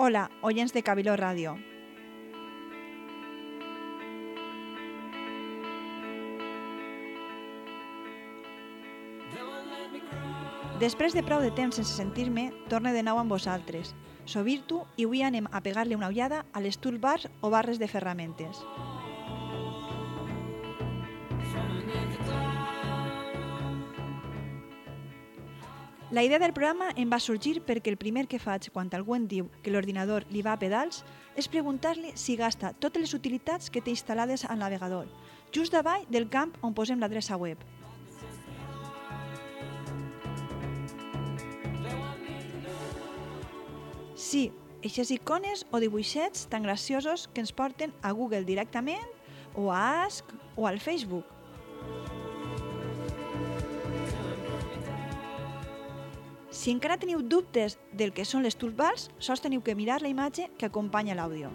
Hola, oyents de Cabiló Ràdio. Després de prou de temps sense sentir-me, torne de nou amb vosaltres. So Virtu i avui anem a pegar-li una ullada a les toolbars o barres de ferramentes. La idea del programa em va sorgir perquè el primer que faig quan algú em diu que l'ordinador li va a pedals és preguntar-li si gasta totes les utilitats que té instal·lades al navegador, just davall del camp on posem l'adreça web. Sí, eixes icones o dibuixets tan graciosos que ens porten a Google directament o a Ask o al Facebook. Si encara teniu dubtes del que són les toolbars, sols teniu que mirar la imatge que acompanya l'àudio.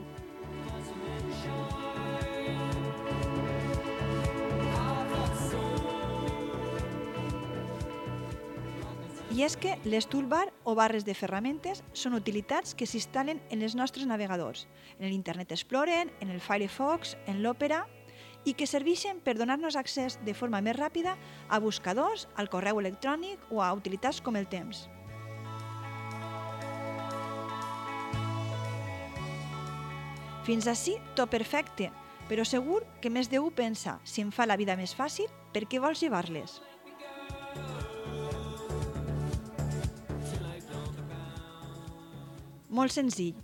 I és que les toolbar o barres de ferramentes són utilitats que s'instal·len en els nostres navegadors, en l'Internet Explorer, en el Firefox, en l'Opera, i que serveixen per donar-nos accés de forma més ràpida a buscadors, al correu electrònic o a utilitats com el temps. Fins així, tot perfecte, però segur que més d'un pensa, si em fa la vida més fàcil, per què vols llevar-les? Molt senzill.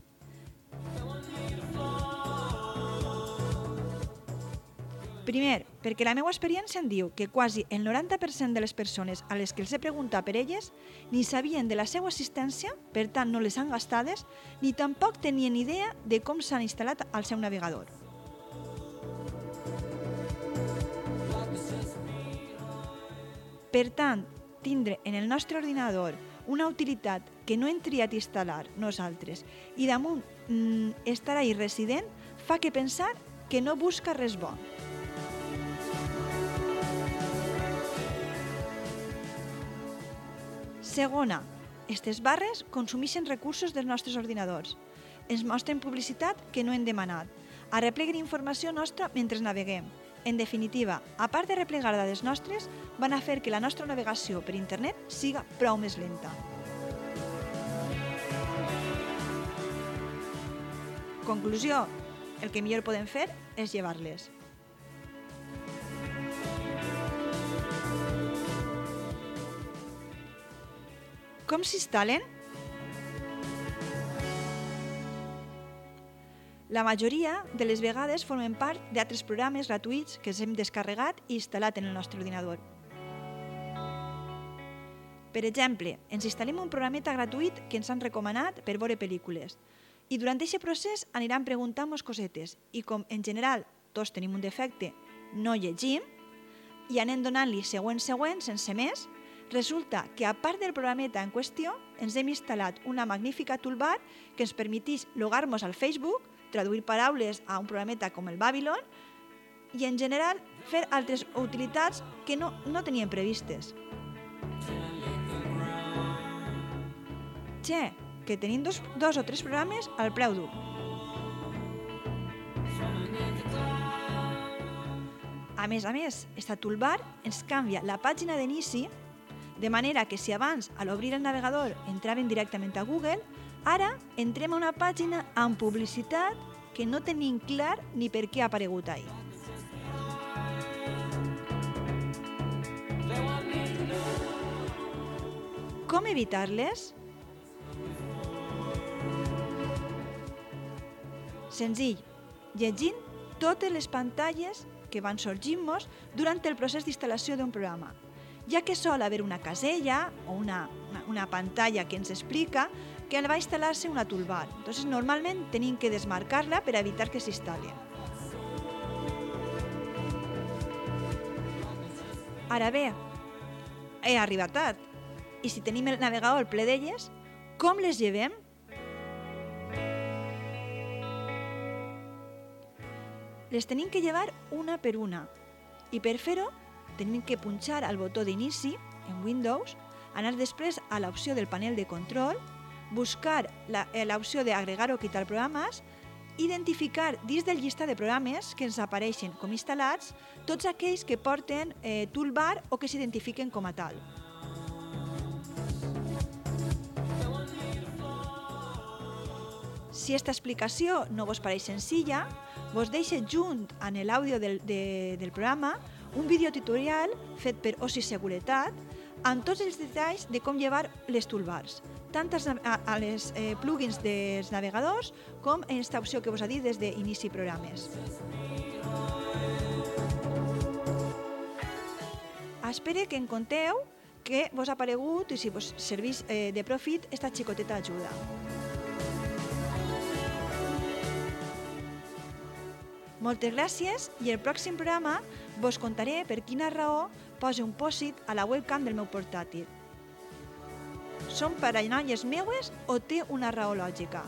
Primer, perquè la meva experiència em diu que quasi el 90% de les persones a les que els he preguntat per elles ni sabien de la seva assistència, per tant no les han gastades, ni tampoc tenien idea de com s'han instal·lat al seu navegador. Per tant, tindre en el nostre ordinador una utilitat que no hem triat instal·lar nosaltres i damunt mm, estar ahí resident fa que pensar que no busca res bo. Segona, aquestes barres consumeixen recursos dels nostres ordinadors. Ens mostren publicitat que no hem demanat. Arrepleguen informació nostra mentre naveguem. En definitiva, a part de replegar dades nostres, van a fer que la nostra navegació per internet siga prou més lenta. Conclusió, el que millor podem fer és llevar-les. Com s'instal·len? La majoria de les vegades formen part d'altres programes gratuïts que hem descarregat i instal·lat en el nostre ordinador. Per exemple, ens instal·lem un programeta gratuït que ens han recomanat per veure pel·lícules i durant aquest procés aniran preguntant-nos cosetes i com en general tots tenim un defecte, no llegim i anem donant-li següent següent sense més, resulta que a part del programeta en qüestió ens hem instal·lat una magnífica toolbar que ens permetís logar-nos al Facebook traduir paraules a un programeta com el Babylon i, en general, fer altres utilitats que no, no tenien previstes. Che, que tenim dos, dos o tres programes al preu dur. A més a més, esta toolbar ens canvia la pàgina d'inici de manera que si abans, a l'obrir el navegador, entraven directament a Google, Ara entrem a una pàgina amb publicitat que no tenim clar ni per què ha aparegut ahir. Com evitar-les? Senzill, llegint totes les pantalles que van sorgint-nos durant el procés d'instal·lació d'un programa, ja que sol haver una casella o una, una, pantalla que ens explica que va instal·lar-se una toolbar. Entonces, normalment tenim que desmarcar-la per evitar que s'instal·li. Ara bé, he arribat tard. I si tenim el navegador ple d'elles, com les llevem? Les tenim que llevar una per una. I per fer-ho, tenim que punxar al botó d'inici en Windows, anar després a l'opció del panel de control, buscar eh, l'opció d'agregar o quitar programes, identificar dins del llistat de programes que ens apareixen com instal·lats tots aquells que porten eh, toolbar o que s'identifiquen com a tal. Si aquesta explicació no vos pareix senzilla, vos deixe junt en l'àudio del, de, del programa un videotutorial fet per OSI Seguretat amb tots els detalls de com llevar les toolbars, tant a, a les eh, plugins dels navegadors com en aquesta opció que vos ha dit des d'inici programes. Espero que en conteu que vos ha aparegut i si vos serveix eh, de profit esta xicoteta ajuda. Moltes gràcies i el pròxim programa vos contaré per quina raó poso un pòsit a la webcam del meu portàtil. Són paranoies meues o té una raó lògica?